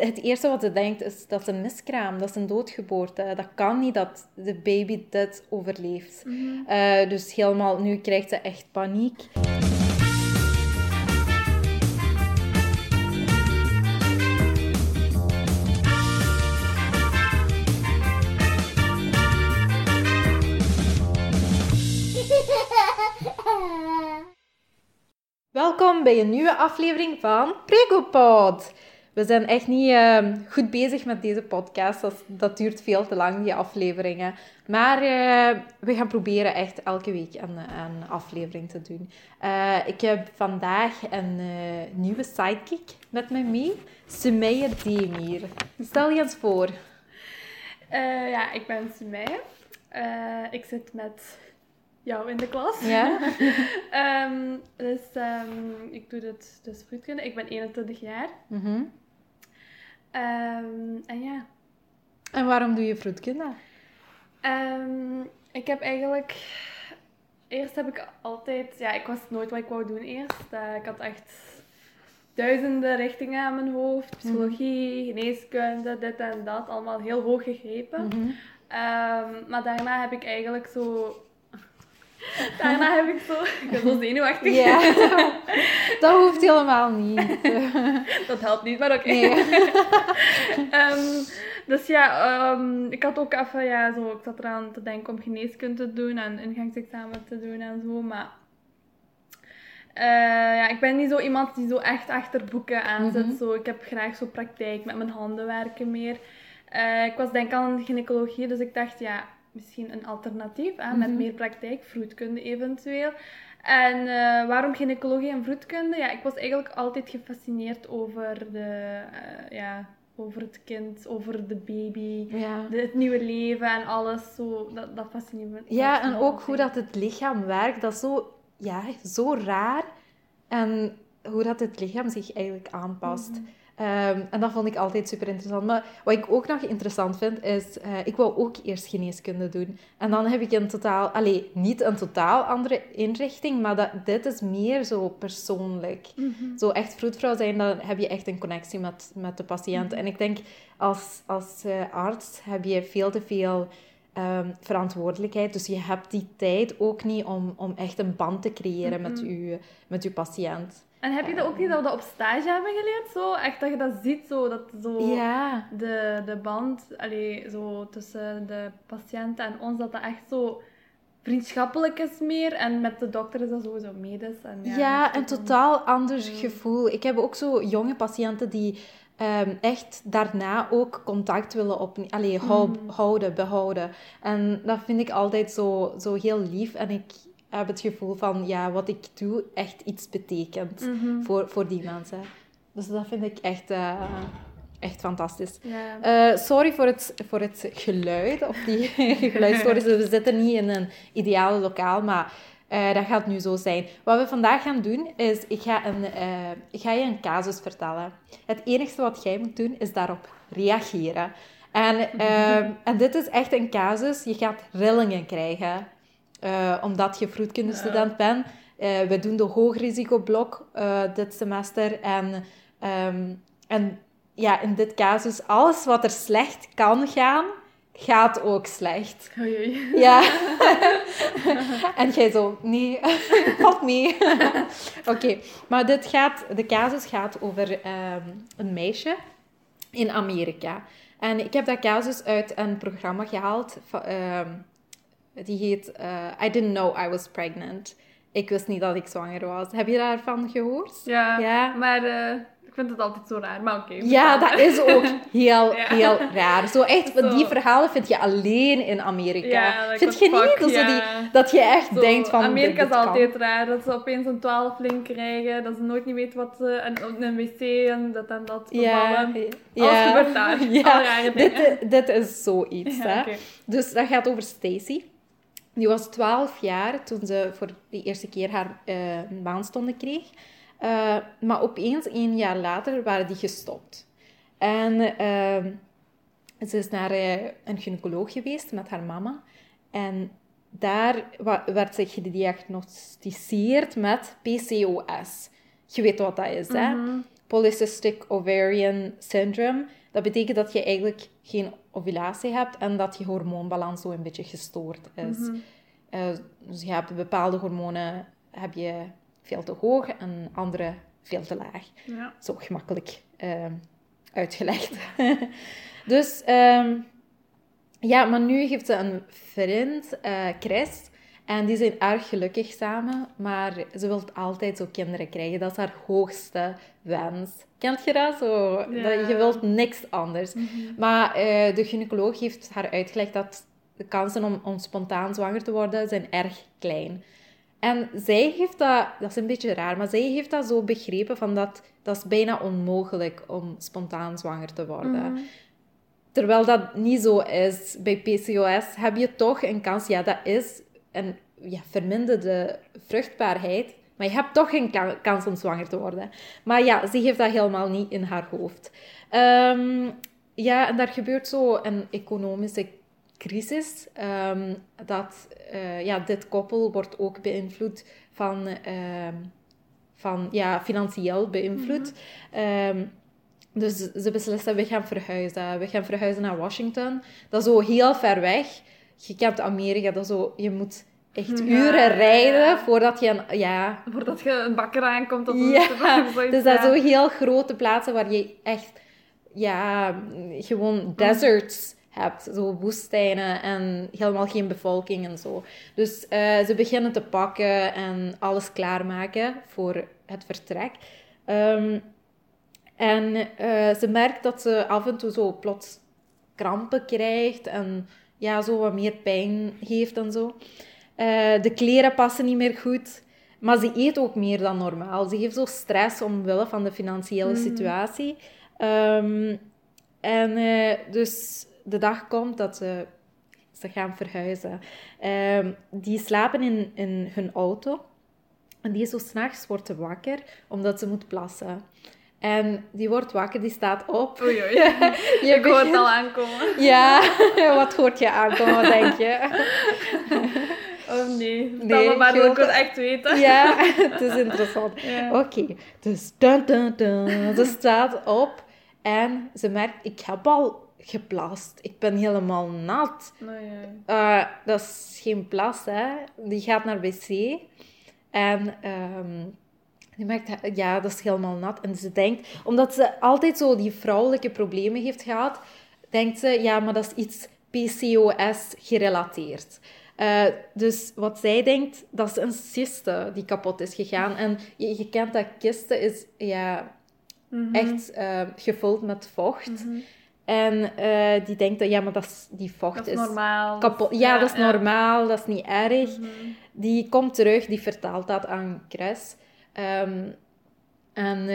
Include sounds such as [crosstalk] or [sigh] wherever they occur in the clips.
het eerste wat ze denkt is dat is een miskraam, dat is een doodgeboorte. Dat kan niet dat de baby dit overleeft. Eh, dus helemaal, nu krijgt ze echt paniek. [laughs] Welkom bij een nieuwe aflevering van Pregopod. We zijn echt niet uh, goed bezig met deze podcast. Dat, dat, duurt veel te lang, die afleveringen. Maar uh, we gaan proberen echt elke week een, een aflevering te doen. Uh, ik heb vandaag een nieuwe sidekick met me mee. Sumeijer Demir. Stel je eens voor. ja, ik ben Sumeijer. ik zit met jou in de klas. Ja. um, [laughs] dus um, ik doe dit dus fruitkunde. Ik ben 21 jaar. Mm -hmm. Um, en ja. En waarom doe je fruitkunde? ik heb eigenlijk... Eerst heb ik altijd... Ja, ik was nooit wat ik wou doen eerst. Uh, ik had echt duizenden richtingen aan mijn hoofd. Psychologie, mm -hmm. geneeskunde, dit en dat. Allemaal heel hoog gegrepen. Mm -hmm. maar daarna heb ik eigenlijk zo [laughs] Daarna heb ik zo... Ik ben zo zenuwachtig. Ja, [laughs] dat hoeft helemaal niet. [laughs] Dat helpt niet, maar oké. Okay. [laughs] um, dus ja, um, ik had ook even... Ja, zo, ik zat eraan te denken om geneeskunde te doen en ingangsexamen te doen en zo, maar... Uh, ja, ik ben niet zo iemand die zo echt achter boeken aanzet. Mm -hmm. zo, ik heb graag zo praktijk met mijn handen werken meer. Uh, ik was denk aan gynaecologie, dus ik dacht, ja, misschien een alternatief hè, met meer praktijk, vroedkunde eventueel. En uh, waarom gynaecologie en vroedkunde? Ja, ik was eigenlijk altijd gefascineerd over, de, uh, ja, over het kind, over de baby, ja. de, het nieuwe leven en alles. Zo, dat, dat fascineert me. Ja, en ook hoe dat het lichaam werkt, dat is zo, ja, zo raar. En hoe dat het lichaam zich eigenlijk aanpast. Mm -hmm. Um, en dat vond ik altijd super interessant. Maar wat ik ook nog interessant vind, is... Uh, ik wou ook eerst geneeskunde doen. En dan heb ik een totaal... Allee, niet een totaal andere inrichting, maar dat, dit is meer zo persoonlijk. Mm -hmm. Zo echt vroedvrouw zijn, dan heb je echt een connectie met, met de patiënt. Mm -hmm. En ik denk, als, als uh, arts heb je veel te veel... Um, verantwoordelijkheid. Dus je hebt die tijd ook niet om, om echt een band te creëren met, je, met je patiënt. En heb je dat ook niet dat we dat op stage hebben geleerd? Zo? Echt dat je dat ziet, zo, dat zo ja. de, de band allee, zo tussen de patiënten en ons, dat dat echt zo vriendschappelijk is meer. En met de dokter is dat sowieso medisch. En ja, ja een totaal ander gevoel. Ik heb ook zo jonge patiënten die um, echt daarna ook contact willen op, allee, hou, mm. houden, behouden. En dat vind ik altijd zo, zo heel lief. En ik heb het gevoel van, ja, wat ik doe echt iets betekent mm -hmm. voor, voor die mensen. Dus dat vind ik echt, uh, echt fantastisch. Yeah. Uh, sorry voor het, voor het geluid, of die [laughs] geluidsstories. We zitten niet in een ideale lokaal, maar uh, dat gaat nu zo zijn. Wat we vandaag gaan doen, is ik ga, een, ik ga je een casus vertellen. Het enige wat jij moet doen, is daarop reageren. En, [laughs] en dit is echt een casus, je gaat rillingen krijgen. Uh, omdat je vroedkundestudent bent. Uh, we doen de hoogrisicoblok uh, dit semester. En, um, en ja, in dit casus, alles wat er slecht kan gaan, gaat ook slecht. Oei, oei. Ja. [laughs] en jij zo, nee, [laughs] valt mee. [laughs] Oké, okay. maar dit gaat, de casus gaat over um, een meisje in Amerika. En ik heb dat casus uit een programma gehaald... Um, die heet uh, I Didn't Know I Was Pregnant. Ik wist niet dat ik zwanger was. Heb je daarvan gehoord? Ja, ja? maar uh, ik vind het altijd zo raar. Maar oké. Okay, ja, dat is ook [laughs] heel, ja. heel raar. Zo echt, zo. die verhalen vind je alleen in Amerika. Ja, vind je fuck, niet? Ja. Die, dat je echt zo, denkt van... Amerika dit, is altijd kan. raar. Dat ze opeens een twaalfling krijgen. Dat ze nooit niet weten wat ze... En een wc en dat en dat. Ja, ja. Alles gebeurt daar. Ja, rare dit, dit is zoiets. Hè. okay. Dus dat gaat over Stacy. Die was 12 jaar toen ze voor de eerste keer haar uh, kreeg. Uh, maar opeens, een jaar later, waren die gestopt. En uh, ze is naar uh, een gynaecoloog geweest met haar mama. En daar werd ze gediagnosticeerd met PCOS. Je weet wat dat is, hè? Mm -hmm. polycystic ovarian syndrome. Dat betekent dat je eigenlijk geen ovulatie hebt en dat je hormoonbalans zo een beetje gestoord is. Mhm. Eh, dus je hebt bepaalde hormonen heb je veel te hoog en andere veel te laag. Ja. Zo gemakkelijk ehm, uitgelegd. [laughs] dus ehm, ja, maar nu heeft ze een vriend, eh, Chris. En die zijn erg gelukkig samen, maar ze wil altijd zo kinderen krijgen. Dat is haar hoogste wens. Kent je dat? Zo, Ja. dat je wilt niks anders. Maar eh, de gynaecoloog heeft haar uitgelegd dat de kansen om, om spontaan zwanger te worden zijn erg klein. En zij heeft dat, dat is een beetje raar, maar zij heeft dat zo begrepen van dat dat is bijna onmogelijk om spontaan zwanger te worden. Mhm. Terwijl dat niet zo is. Bij PCOS heb je toch een kans, ja, dat is een ja, verminderde vruchtbaarheid, maar je hebt toch een ka- kans om zwanger te worden. Maar ja, ze heeft dat helemaal niet in haar hoofd. Ehm, ja, en daar gebeurt zo een economische crisis. ehm, dat eh, ja, dit koppel wordt ook beïnvloed van, ehm, van ja, financieel beïnvloed. Ehm, dus ze beslissen, we gaan verhuizen. We gaan verhuizen naar Washington. Dat is zo heel ver weg. Je kent Amerika, dat is zo, je moet echt uren ja, rijden ja. voordat je een... Ja, Voordat je een bakker aankomt. Of Ja, zoiets, dus dat zijn zo heel grote plaatsen waar je echt, ja, gewoon deserts hebt. Zo woestijnen en helemaal geen bevolking en zo. Dus eh, ze beginnen te pakken en alles klaarmaken voor het vertrek. Ehm, en eh, ze merkt dat ze af en toe zo plots krampen krijgt en ja, zo wat meer pijn heeft en zo. Eh, de kleren passen niet meer goed. Maar ze eet ook meer dan normaal. Ze heeft zo stress omwille van de financiële situatie. Ehm, en eh, dus de dag komt dat ze, ze gaan verhuizen. Ehm, die slapen in, in hun auto. En die is zo s'nachts wordt ze wakker, omdat ze moet plassen. En die wordt wakker, die staat op. Oei, oei. [laughs] Je Ik hoor het begint- al aankomen. Ja, [laughs] wat hoort je aankomen, denk je? [laughs] Oh nee. Nee, me maar ik het echt weten. Ja, [laughs] het is interessant. Ja. Oké, dus dun, dun, dun. ze staat op en ze merkt, ik heb al geplast. Ik ben helemaal nat. Ja. Eh, dat is geen plas, hè. Die gaat naar wc. En ehm, die merkt, ja, dat is helemaal nat. En ze denkt, omdat ze altijd zo die vrouwelijke problemen heeft gehad, denkt ze, ja, maar dat is iets PCOS gerelateerd. Eh, dus wat zij denkt, dat is een cyste die kapot is gegaan. En je, je kent dat kisten is ja, Mhm. echt eh, gevuld met vocht. Mhm. En eh, die denkt dat, ja, maar dat is, die vocht Dat is normaal. kapot. Ja, dat is normaal, dat is niet erg. Mhm. Die komt terug, die vertelt dat aan Chris. Ehm, en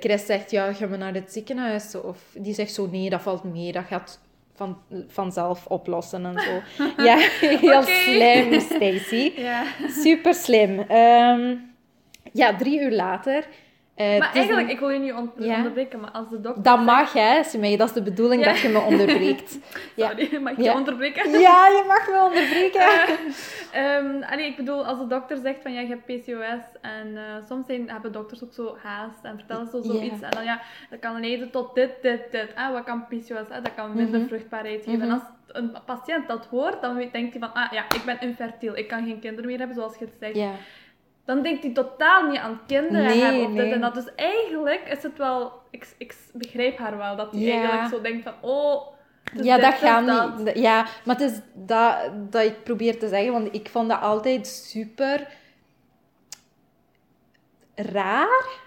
Chris zegt, ja, gaan we naar het ziekenhuis? Of die zegt zo, nee, dat valt mee, dat gaat van, vanzelf oplossen en zo. [laughs] ja, heel slim, Stacy. [laughs] Ja. Super slim. Ehm, ja, drie uur later. Eh, Maar eigenlijk, een- ik wil je niet on- Ja? onderbreken, maar als de dokter... Dat mag, hè, Sumey. Dat is de bedoeling Ja. dat je me [laughs] onderbreekt. Ja. Sorry, mag ik je Ja. onderbreken? [laughs] Ja, je mag me onderbreken. Allee, ik bedoel, als de dokter zegt van ja, je hebt PCOS en eh, soms zijn, hebben dokters ook zo haast en vertellen ze Ja. zoiets en dan ja, dat kan leiden tot dit, dit, dit. Ah, wat kan PCOS? Ah, dat kan minder Mhm. vruchtbaarheid geven. Mhm. En als een patiënt dat hoort, dan denkt hij van ah ja, ik ben infertiel, ik kan geen kinderen meer hebben zoals je het zegt. Dan denkt hij totaal niet aan kinderen Nee, hebben of dit nee. en dat. Dus eigenlijk is het wel, ik, ik begrijp haar wel, dat hij Ja. eigenlijk zo denkt van oh... dus ja, dat gaat dat. niet. Ja, maar het is dat, dat ik probeer te zeggen, want ik vond dat altijd super raar.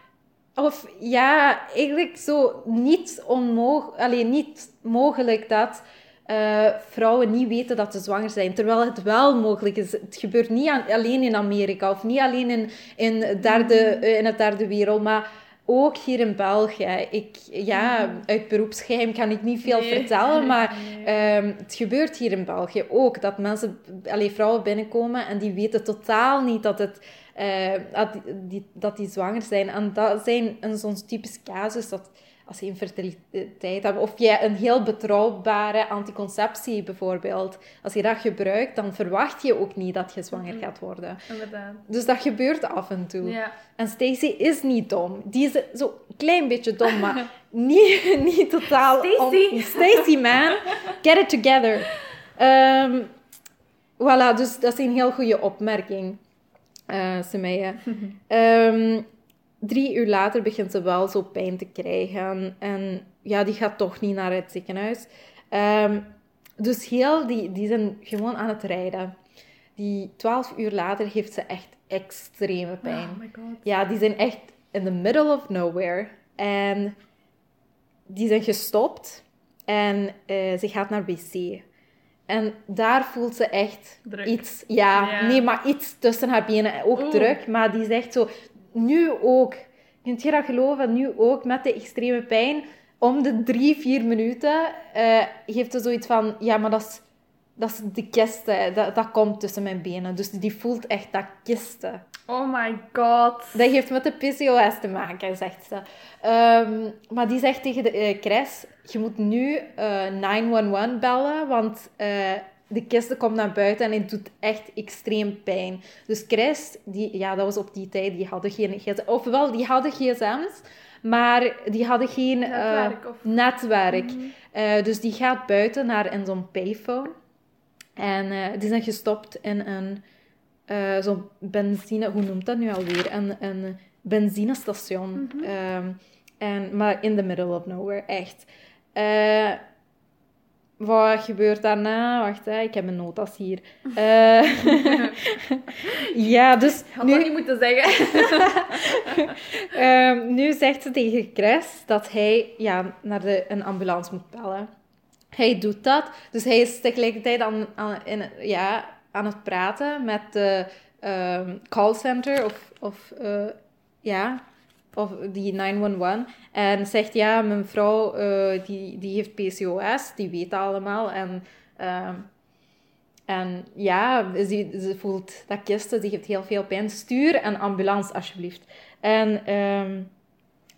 Of ja, eigenlijk zo niet, onmog alleen niet mogelijk dat eh, vrouwen niet weten dat ze zwanger zijn. Terwijl het wel mogelijk is. Het gebeurt niet aan- alleen in Amerika of niet alleen in, in, het derde, eh, in het derde wereld, maar ook hier in België. Ik, ja, uit beroepsgeheim kan ik niet veel Nee. vertellen, maar. Ehm, het gebeurt hier in België ook dat mensen, allee, vrouwen binnenkomen en die weten totaal niet dat, het, eh, dat, die, dat die zwanger zijn. En dat zijn een zo'n typisch casus dat als je infertiliteit hebt, of je een heel betrouwbare anticonceptie bijvoorbeeld, als je dat gebruikt, dan verwacht je ook niet dat je zwanger gaat worden. Inderdaad. Dus dat gebeurt af en toe. Ja. En Stacey is niet dom. Die is zo een klein beetje dom, maar [laughs] niet, niet totaal... Stacey. on- Stacey, man. Get it together. Ehm, voilà, dus dat is een heel goede opmerking, eh Sumaya. [laughs] Ehm, drie uur later begint ze wel zo pijn te krijgen. En ja, die gaat toch niet naar het ziekenhuis. Ehm, dus heel, die, die zijn gewoon aan het rijden. Die twaalf uur later heeft ze echt extreme pijn. Oh my god. Ja, die zijn echt in the middle of nowhere. En die zijn gestopt. En eh, ze gaat naar wc. En daar voelt ze echt Druk. iets... Ja, Ja. nee, maar iets tussen haar benen. Ook Oeh. druk. Maar die zegt zo... Nu ook. Kunt je dat geloven? Nu ook met de extreme pijn. Om de drie, vier minuten eh, heeft ze zoiets van... Ja, maar dat is... Dat is de kisten, dat, dat komt tussen mijn benen. Dus die voelt echt dat kisten. Oh my god. Dat heeft met de PCOS te maken, zegt ze. Ehm, maar die zegt tegen de Chris, je moet nu eh 911 bellen, want de kisten komt naar buiten en het doet echt extreem pijn. Dus Chris, die, ja, dat was op die tijd, die hadden geen gsm. Ofwel, die hadden gsm's, maar die hadden geen eh, Netwerk of- netwerk. Eh, dus die gaat buiten naar in zo'n payphone. En eh, die zijn gestopt in een zo'n benzine, hoe noemt dat nu alweer? Een, een benzinestation. Ehm, en, maar in the middle of nowhere, echt. Wat gebeurt daarna? Wacht, hè, ik heb mijn notas hier. Eh, [laughs] ja, dus Ik had nu, dat niet moeten zeggen. [laughs] Ehm, nu zegt ze tegen Chris dat hij ja, naar de, een ambulance moet bellen. Hij doet dat, dus hij is tegelijkertijd aan, aan, in, ja, aan het praten met de ehm, callcenter of, of eh, ja, of die 911 en zegt ja, mijn vrouw eh, die, die heeft PCOS, die weet dat allemaal en ehm, en ja, ze, ze voelt dat kisten, die heeft heel veel pijn. Stuur een ambulance alsjeblieft. En ehm,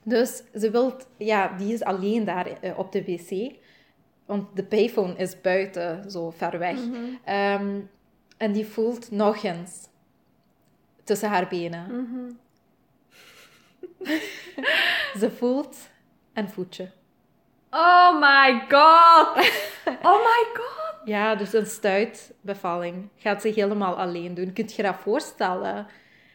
dus ze wilt, ja, die is alleen daar eh, op de wc. Want de payphone is buiten, zo ver weg. Ehm, en die voelt nog eens tussen haar benen. [laughs] Ze voelt een voetje. Oh my god. [laughs] Oh my god. Ja, dus een stuitbevalling gaat ze helemaal alleen doen. Kunt je dat voorstellen?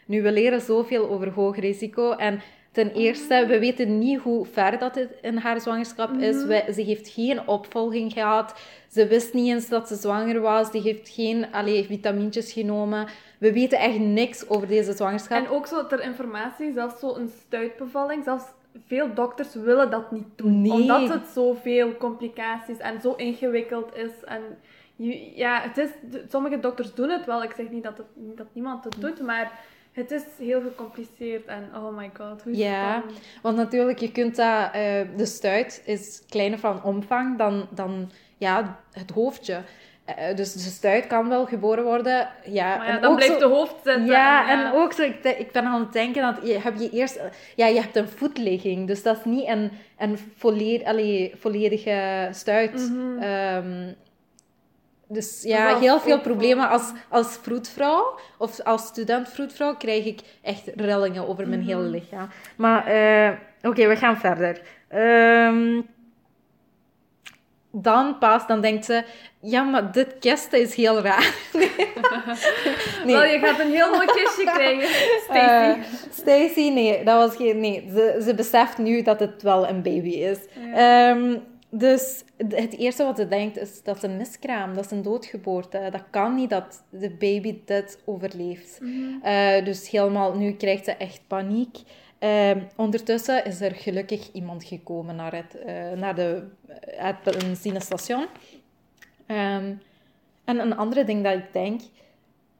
Nu, we leren zoveel over hoog risico. En ten eerste, we weten niet hoe ver dat het in haar zwangerschap is. We- ze heeft geen opvolging gehad. Ze wist niet eens dat ze zwanger was. Die heeft geen allee, vitamintjes genomen. We weten echt niks over deze zwangerschap. En ook zo ter informatie, zelfs zo een stuitbevalling, zelfs veel dokters willen dat niet doen. Nee. Omdat het zoveel complicaties en zo ingewikkeld is. En ja, het is, sommige dokters doen het wel. Ik zeg niet dat, het, dat niemand het doet, maar het is heel gecompliceerd. En oh my god, hoe Ja. Want natuurlijk, je kunt dat... eh, de stuit is kleiner van omvang dan, dan ja, het hoofdje. Eh, dus de stuit kan wel geboren worden. Ja, Maar ja, dan blijft zo- de hoofd zitten. Ja, en, en ook zo, ik, ik ben aan het denken dat je, heb je eerst, ja, je hebt een voetligging, dus dat is niet een, een volledig, allee, volledige stuit. Ehm, dus ja, heel veel problemen. Als, als vroedvrouw of als student vroedvrouw krijg ik echt rillingen over mijn hele lichaam. Maar eh, oké, we gaan verder. Ehm, dan pas, dan denkt ze, ja, maar dit kisten is heel raar. [laughs] [laughs] nee. Wel, je gaat een heel mooi kistje [laughs] krijgen, Stacey. Eh, Stacey, nee, dat was geen. Nee, ze, ze beseft nu dat het wel een baby is. Ehm, dus het eerste wat ze denkt is dat is een miskraam, dat is een doodgeboorte. Dat kan niet dat de baby dit overleeft. Eh, dus helemaal, nu krijgt ze echt paniek. Ehm, ondertussen is er gelukkig iemand gekomen naar het, eh, naar de, het benzinestation. Ehm, en een andere ding dat ik denk,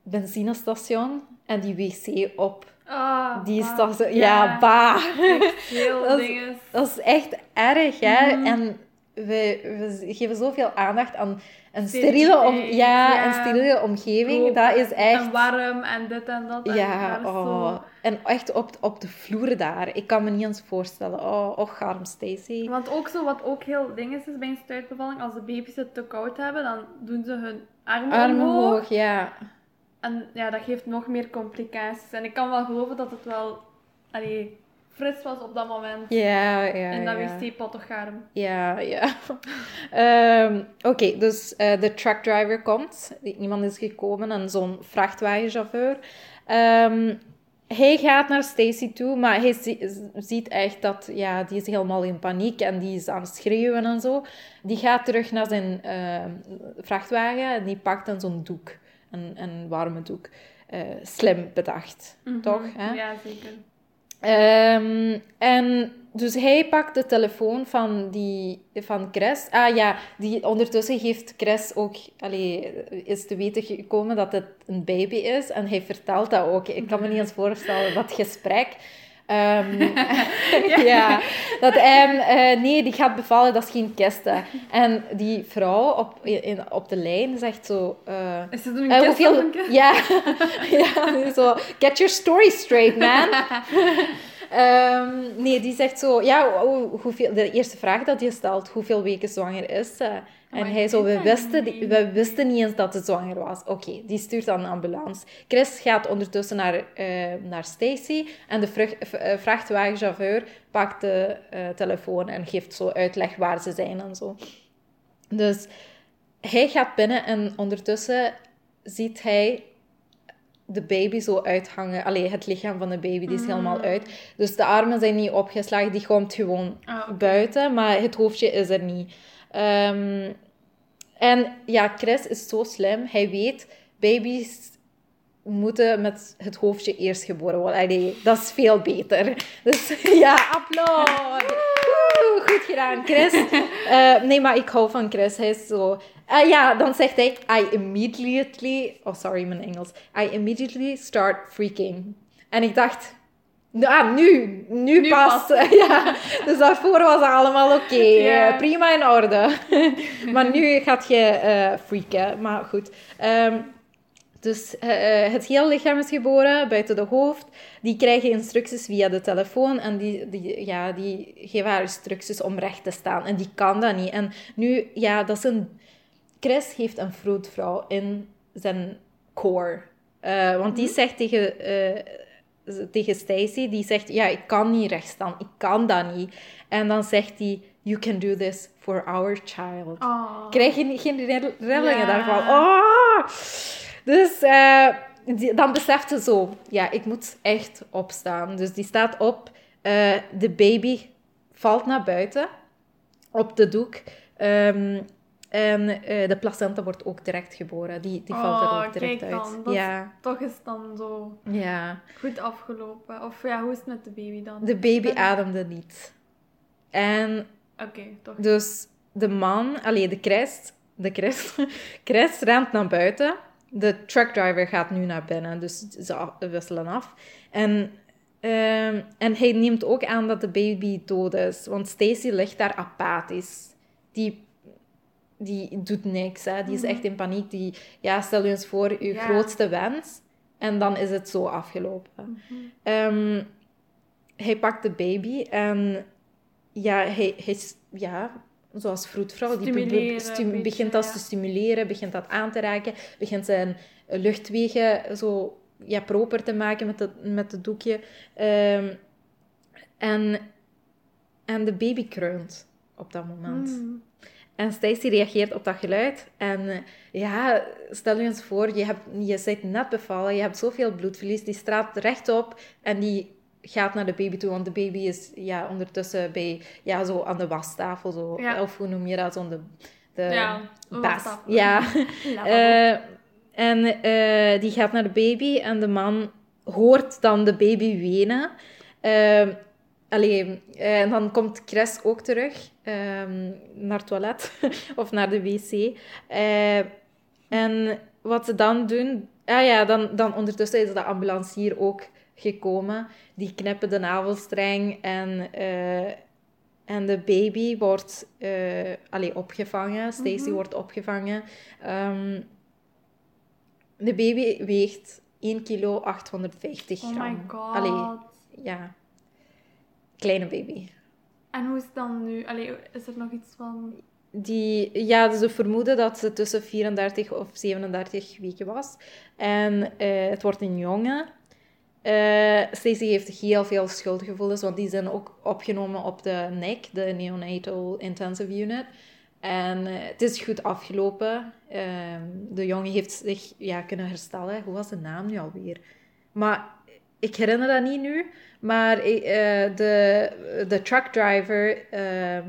benzinestation en die wc op Ah, die is bah. toch zo... Ja, bah. Heel [laughs] Dat is-. Dat is echt erg, hè. Mhm. En we, we geven zoveel aandacht aan een Steriele om, ja, ja. een steriele omgeving. Dat is echt... En warm en dit en dat. en Ja, is oh. zo- en echt op, op de vloer daar. Ik kan me niet eens voorstellen. Oh, och, arm Stacey. Want ook zo, wat ook heel ding is, is bij een stuitbevalling, als de baby's het te koud hebben, dan doen ze hun armen, Armen omhoog. hoog, ja. En ja, dat geeft nog meer complicaties. En ik kan wel geloven dat het wel allee, fris was op dat moment. Ja, ja, in dat wc-pot toch garm. Ja, ja. [laughs] Ehm, Oké, dus eh, de truckdriver komt. Iemand is gekomen en zo'n vrachtwagenchauffeur. Ehm, hij gaat naar Stacy toe, maar hij zi- ziet echt dat ja, die is helemaal in paniek en die is aan het schreeuwen en zo. Die gaat terug naar zijn ehm, vrachtwagen en die pakt dan zo'n doek, een, een warme doek. Eh, slim bedacht, toch? Hè? Mhm. Ja, zeker. Ehm, en dus hij pakt de telefoon van, die, van Chris. Ah ja, die, ondertussen heeft Chris ook, allee, is te weten gekomen dat het een baby is. En hij vertelt dat ook. Ik kan me niet eens voorstellen, dat gesprek. Ehm, [laughs] ja. dat hij, eh, nee, die gaat bevallen, dat is geen kisten. En die vrouw op, in, op de lijn zegt zo... eh, Is het een kist hoeveel... een? Ja, [laughs] ja zo, get your story straight, man. [laughs] Ehm, nee, die zegt zo, ja, hoe- hoeveel, de eerste vraag dat je stelt, hoeveel weken zwanger is ze? En hij zo, we wisten, niet. we wisten niet eens dat ze zwanger was. Oké, die stuurt dan een ambulance. Chris gaat ondertussen naar, eh, naar Stacy en de eh, vrachtwagenchauffeur pakt de eh, telefoon en geeft zo uitleg waar ze zijn en zo. Dus hij gaat binnen en ondertussen ziet hij de baby zo uithangen. Allee, het lichaam van de baby die is helemaal uit. Dus de armen zijn niet opgeslagen, die komt gewoon Ah, buiten, maar het hoofdje is er niet. Ehm, en ja, Chris is zo slim. Hij weet, baby's moeten met het hoofdje eerst geboren worden. Dat is veel beter. Dus [laughs] ja, applaus. Goed gedaan, Chris. Eh, nee, maar ik hou van Chris. Hij is zo... Ah ja, dan zegt hij... I immediately... Oh, sorry, mijn Engels. I immediately start freaking. En ik dacht... Ah, nu. Nu, Nu pas. pas. [laughs] ja. Dus daarvoor was het allemaal oké. Eh, prima in orde. [laughs] maar nu gaat je eh freaken. Maar goed. Ehm, dus eh, het hele lichaam is geboren, buiten de hoofd. Die krijgen instructies via de telefoon en die, die, ja, die geven haar instructies om recht te staan. En die kan dat niet. En nu, ja, dat is een... Chris heeft een vroedvrouw in zijn core. Want die zegt tegen, tegen Stacy, die zegt, ja, ik kan niet recht staan. Ik kan dat niet. En dan zegt hij, you can do this for our child Oh. krijg je geen rillingen daarvan. Oh! Dus eh, die- dan beseft ze zo, ja, ik moet echt opstaan. Dus die staat op, eh, de baby valt naar buiten op de doek. Ehm, en eh, de placenta wordt ook direct geboren. Die, die valt er Oh, ook direct kijk uit. Dat is- Ja, Toch is dan zo ja. goed afgelopen. Of ja, hoe is het met de baby dan? De baby ademde niet. En Oké, toch. Dus de man, alleen de Christ, de Christ, [laughs] Christ rent naar buiten. De truckdriver gaat nu naar binnen, dus ze wisselen af. En, ehm, en hij neemt ook aan dat de baby dood is, want Stacy ligt daar apathisch. Die, die doet niks, hè. die is echt in paniek. Die, ja, stel je eens voor, je Mhm. Ja. grootste wens. En dan is het zo afgelopen. Mhm. Ehm, hij pakt de baby en ja, hij, hij ja, zoals vroedvrouw, die beetje, begint dat ja. te stimuleren, begint dat aan te raken, begint zijn luchtwegen zo ja, proper te maken met het, met het doekje. Ehm, en, en de baby kreunt op dat moment. Mm. En Stacey reageert op dat geluid. En eh, ja, stel je eens voor, je, hebt, je bent net bevallen, je hebt zoveel bloedverlies, die straalt rechtop en die gaat naar de baby toe, want de baby is ja, ondertussen bij, ja, zo aan de wastafel, zo, Ja. of hoe noem je dat, zo de, de Ja, wastafel. Ja. [laughs] Eh, en eh, die gaat naar de baby en de man hoort dan de baby wenen. Allee, eh, en dan komt Chris ook terug ehm, naar het toilet [laughs] of naar de wc. Eh, en wat ze dan doen... Ah ja, dan, dan ondertussen is de ambulancier ook gekomen. Die knippen de navelstreng en... eh, En de baby wordt uh, allee, opgevangen. Stacy Mhm. wordt opgevangen. Ehm, de baby weegt 1 kilo 850 Oh gram. my god. Allee, ja. Kleine baby. En hoe is het dan nu? Allee, is er nog iets van... Die, ja, ze vermoeden dat ze tussen 34 of 37 weken was. En eh, het wordt een jongen. Eh Stacey heeft heel veel schuldgevoelens, want die zijn ook opgenomen op de NIC, de Neonatal Intensive Unit. En eh, het is goed afgelopen. Ehm, de jongen heeft zich ja, kunnen herstellen. Hoe was de naam nu alweer? Maar ik herinner dat niet nu. Maar eh, de, de truckdriver ehm,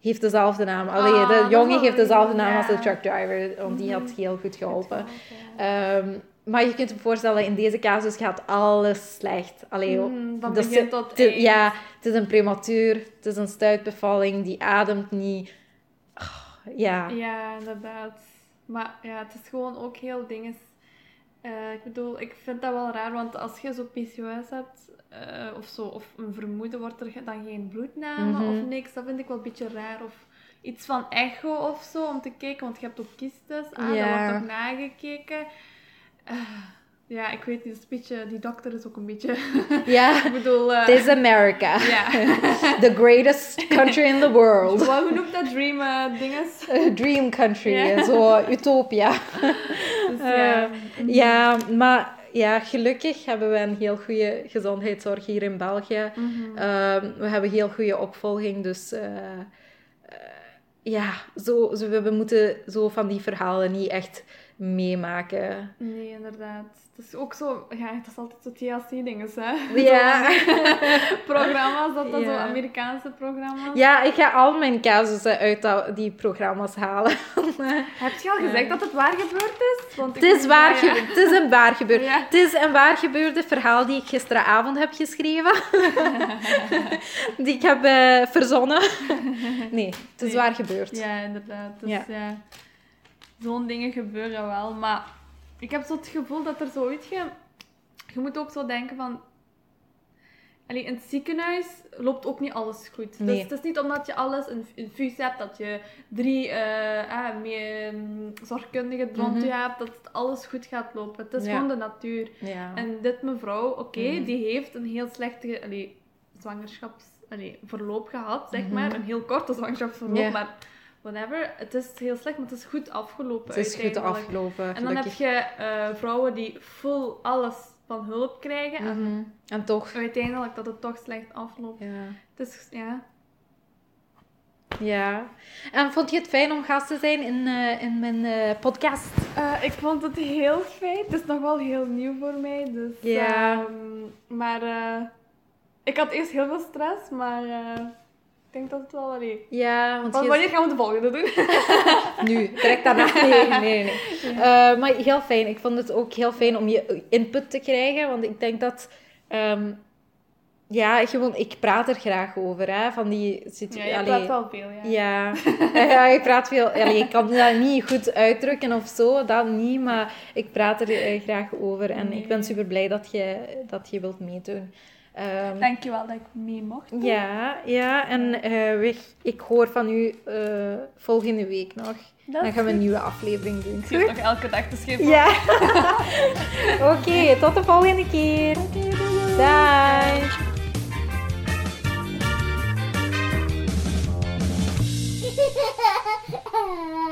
heeft dezelfde naam. Allee, Ah, de is jongen heeft dezelfde naam als de truckdriver, want die had Mhm. heel goed geholpen. Ehm, maar je kunt je voorstellen, in deze casus gaat alles slecht. Allee, Mm, van dat begin tot eind. Ja, het is een prematuur, het is een stuitbevalling, die ademt niet. Ah, ja. Ja, inderdaad. Maar ja, het is gewoon ook heel dinges. Eh, ik bedoel, ik vind dat wel raar, want als je zo PCOS hebt, eh, of zo, of een vermoeden, wordt er dan geen bloedname Mhm. of niks. Dat vind ik wel een beetje raar. Of iets van echo of zo, om te kijken, want je hebt ook kystes. Ah, dat wordt ook nagekeken. Eh, ja, ik weet niet, beetje, die dokter is ook een beetje... [laughs] Ja, ik bedoel... eh, het is America. [laughs] ja. [laughs] The greatest country in the world. Wat, noemt dat? Dream dinges? A dream country, Ja. zo utopia. Dus ja. Ja, maar ja, gelukkig hebben we een heel goede gezondheidszorg hier in België. Mhm. Ehm, we hebben heel goede opvolging, dus eh, eh, ja, zo, zo, we moeten zo van die verhalen niet echt meemaken. Nee, inderdaad. Het is ook zo, ja, het is altijd zo TLC-dingen, hè? Ja. [laughs] [laughs] Programma's, dat dat zo. Amerikaanse programma's. Ja, ik ga al mijn casussen uit die programma's halen. [laughs] Heb je al gezegd dat het waar gebeurd is? Want Het is, waar dat, ja. ge- het is een waar gebeurd. Het is een waar gebeurde verhaal die ik gisteravond heb geschreven. die ik heb eh, verzonnen. nee, het is Nee. waar gebeurd. Ja, inderdaad. Dus Ja. Zo'n dingen gebeuren wel. Maar ik heb zo het gevoel dat er zoiets... Je, je moet ook zo denken van... Allee, in het ziekenhuis loopt ook niet alles goed. Nee. Dus het is niet omdat je alles een infuus hebt, dat je drie eh ah, meer, mm, zorgkundigen rond Mhm. je hebt, dat het alles goed gaat lopen. Het is Ja. gewoon de natuur. Ja. En dit mevrouw, oké, Mhm. die heeft een heel slechte allee, zwangerschaps... Allee, verloop gehad, zeg Mhm. maar. Een heel korte zwangerschapsverloop, maar whatever. Het is heel slecht, maar het is goed afgelopen Het is goed afgelopen, En dan heb je eh, vrouwen die full alles van hulp krijgen. En Mhm. En toch. uiteindelijk dat het toch slecht afloopt. Ja. Het is, ja... ja. En vond je het fijn om gast te zijn in, eh, in mijn eh, podcast? Ik vond het heel fijn. Het is nog wel heel nieuw voor mij. Dus, Ja. ehm, maar ik had eerst heel veel stress, maar ik denk dat het wel... Allee. Ja, want wanneer gaan we de volgende doen? [laughs] Nu, direct daarna. [laughs] Nee, nee, nee. Eh, maar heel fijn. Ik vond het ook heel fijn om je input te krijgen. Want ik denk dat... ehm, ja, gewoon, ik praat er graag over. Hè, van die situ- Ja, je praat wel veel, ja. Ja, [laughs] ja ik praat veel. Allee, ik kan dat niet goed uitdrukken of zo, dat niet. Maar ik praat er eh, graag over. En ik ben super blij dat je, dat je wilt meedoen. Um, Dankjewel dat ik mee mocht. Ja, ja en uh, ik hoor van u eh, volgende week nog. Dan gaan we een nieuwe aflevering doen. Ik zit nog elke dag te schip. Ja. [laughs] Oké, tot de volgende keer. Okay, Bye. [laughs]